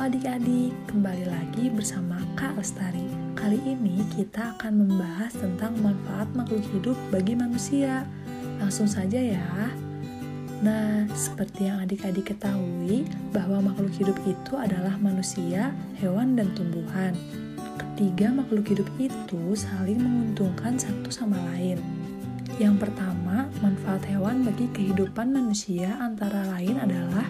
adik-adik, kembali lagi bersama Kak Lestari. Kali ini kita akan membahas tentang manfaat makhluk hidup bagi manusia. Langsung saja ya. Nah, seperti yang adik-adik ketahui, bahwa makhluk hidup itu adalah manusia, hewan, dan tumbuhan. Ketiga makhluk hidup itu saling menguntungkan satu sama lain. Yang pertama, manfaat hewan bagi kehidupan manusia antara lain adalah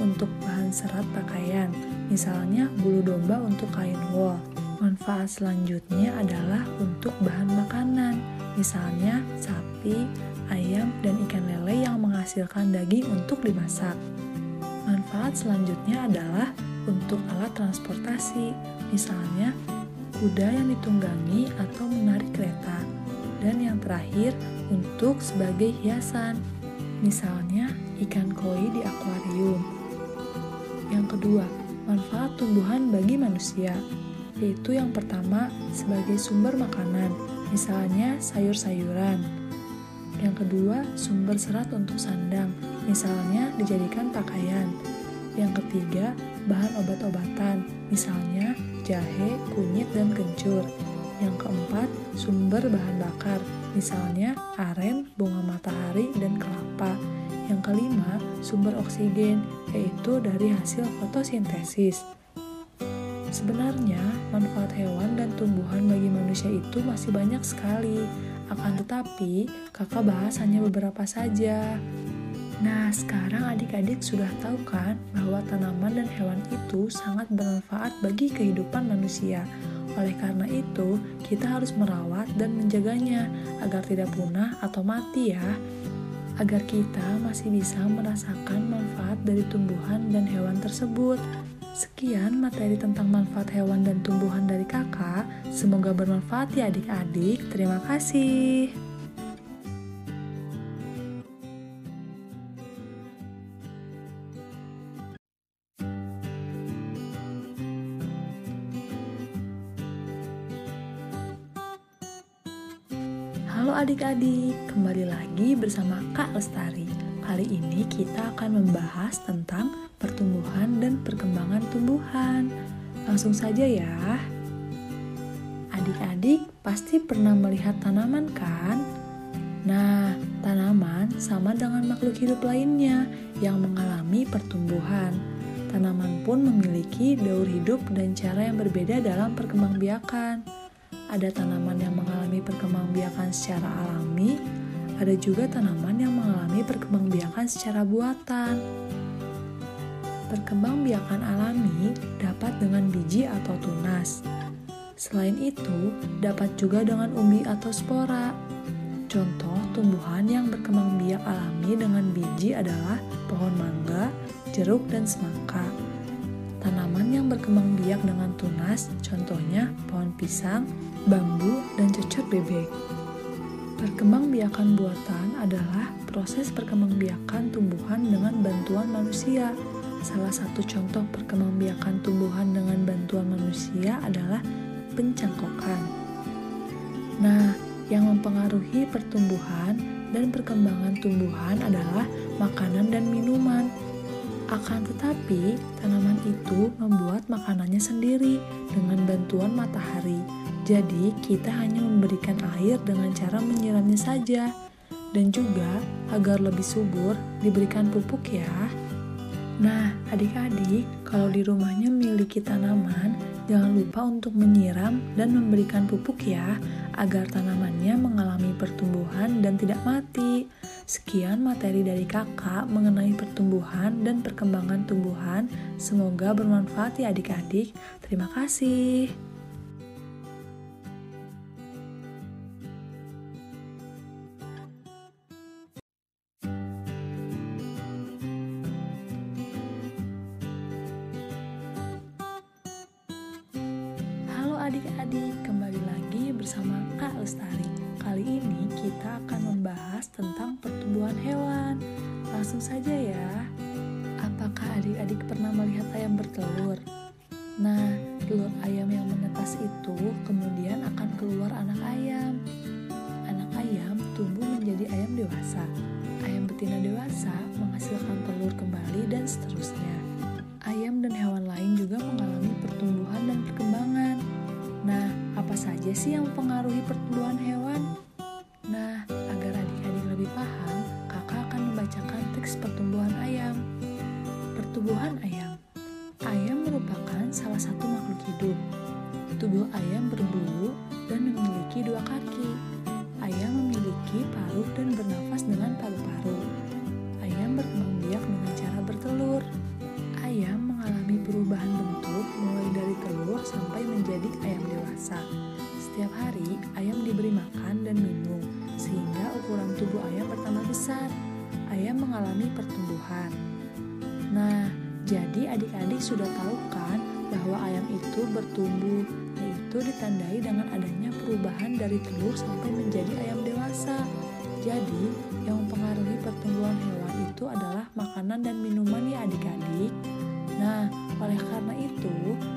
untuk bahan serat pakaian, misalnya bulu domba untuk kain wol. Manfaat selanjutnya adalah untuk bahan makanan, misalnya sapi, ayam, dan ikan lele yang menghasilkan daging untuk dimasak. Manfaat selanjutnya adalah untuk alat transportasi, misalnya kuda yang ditunggangi atau menarik kereta. Dan yang terakhir, untuk sebagai hiasan, misalnya ikan koi di akuarium. Yang kedua, manfaat tumbuhan bagi manusia, yaitu yang pertama sebagai sumber makanan, misalnya sayur-sayuran. Yang kedua, sumber serat untuk sandang, misalnya dijadikan pakaian. Yang ketiga, bahan obat-obatan, misalnya jahe, kunyit, dan kencur. Yang keempat, sumber bahan bakar, misalnya aren, bunga matahari, dan kelapa. Yang kelima, sumber oksigen, yaitu dari hasil fotosintesis. Sebenarnya, manfaat hewan dan tumbuhan bagi manusia itu masih banyak sekali. Akan tetapi, kakak bahas hanya beberapa saja. Nah, sekarang adik-adik sudah tahu kan bahwa tanaman dan hewan itu sangat bermanfaat bagi kehidupan manusia. Oleh karena itu, kita harus merawat dan menjaganya agar tidak punah atau mati ya agar kita masih bisa merasakan manfaat dari tumbuhan dan hewan tersebut. Sekian materi tentang manfaat hewan dan tumbuhan dari kakak. Semoga bermanfaat ya adik-adik. Terima kasih. Halo adik-adik, kembali lagi bersama Kak Lestari. Kali ini kita akan membahas tentang pertumbuhan dan perkembangan tumbuhan. Langsung saja ya. Adik-adik pasti pernah melihat tanaman kan? Nah, tanaman sama dengan makhluk hidup lainnya yang mengalami pertumbuhan. Tanaman pun memiliki daur hidup dan cara yang berbeda dalam perkembangbiakan ada tanaman yang mengalami perkembangbiakan secara alami, ada juga tanaman yang mengalami perkembangbiakan secara buatan. Perkembangbiakan alami dapat dengan biji atau tunas. Selain itu, dapat juga dengan umbi atau spora. Contoh tumbuhan yang berkembang biak alami dengan biji adalah pohon mangga, jeruk, dan semangka. Tanaman yang berkembang biak dengan tunas, contohnya pohon pisang, bambu, dan cecot bebek. Perkembangbiakan buatan adalah proses perkembangbiakan tumbuhan dengan bantuan manusia. Salah satu contoh perkembangbiakan tumbuhan dengan bantuan manusia adalah pencangkokan. Nah, yang mempengaruhi pertumbuhan dan perkembangan tumbuhan adalah makanan dan minuman. Akan tetapi, tanaman itu membuat makanannya sendiri dengan bantuan matahari jadi, kita hanya memberikan air dengan cara menyiramnya saja. Dan juga, agar lebih subur, diberikan pupuk ya. Nah, adik-adik, kalau di rumahnya memiliki tanaman, jangan lupa untuk menyiram dan memberikan pupuk ya, agar tanamannya mengalami pertumbuhan dan tidak mati. Sekian materi dari kakak mengenai pertumbuhan dan perkembangan tumbuhan. Semoga bermanfaat ya adik-adik. Terima kasih. bersama Kak Lestari. Kali ini kita akan membahas tentang pertumbuhan hewan. Langsung saja ya. Apakah adik-adik pernah melihat ayam bertelur? Nah, telur ayam yang menetas itu kemudian akan keluar anak ayam. Anak ayam tumbuh menjadi ayam dewasa. Ayam betina dewasa menghasilkan telur kembali dan seterusnya. Ayam dan hewan lain juga mengalami pertumbuhan dan perkembangan. Nah, sih yang mempengaruhi pertumbuhan hewan? Nah, agar adik-adik lebih paham, kakak akan membacakan teks pertumbuhan ayam. Pertumbuhan Ayam tubuh ayam bertambah besar. Ayam mengalami pertumbuhan. Nah, jadi adik-adik sudah tahu kan bahwa ayam itu bertumbuh, yaitu ditandai dengan adanya perubahan dari telur sampai menjadi ayam dewasa. Jadi, yang mempengaruhi pertumbuhan hewan itu adalah makanan dan minuman ya adik-adik. Nah, oleh karena itu,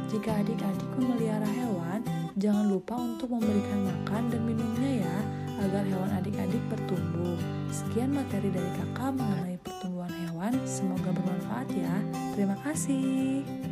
jika adik-adik memelihara hewan, jangan lupa untuk memberikan makan dan minumnya ya, agar hewan adik-adik bertumbuh. Sekian materi dari kakak mengenai pertumbuhan hewan, semoga bermanfaat ya. Terima kasih.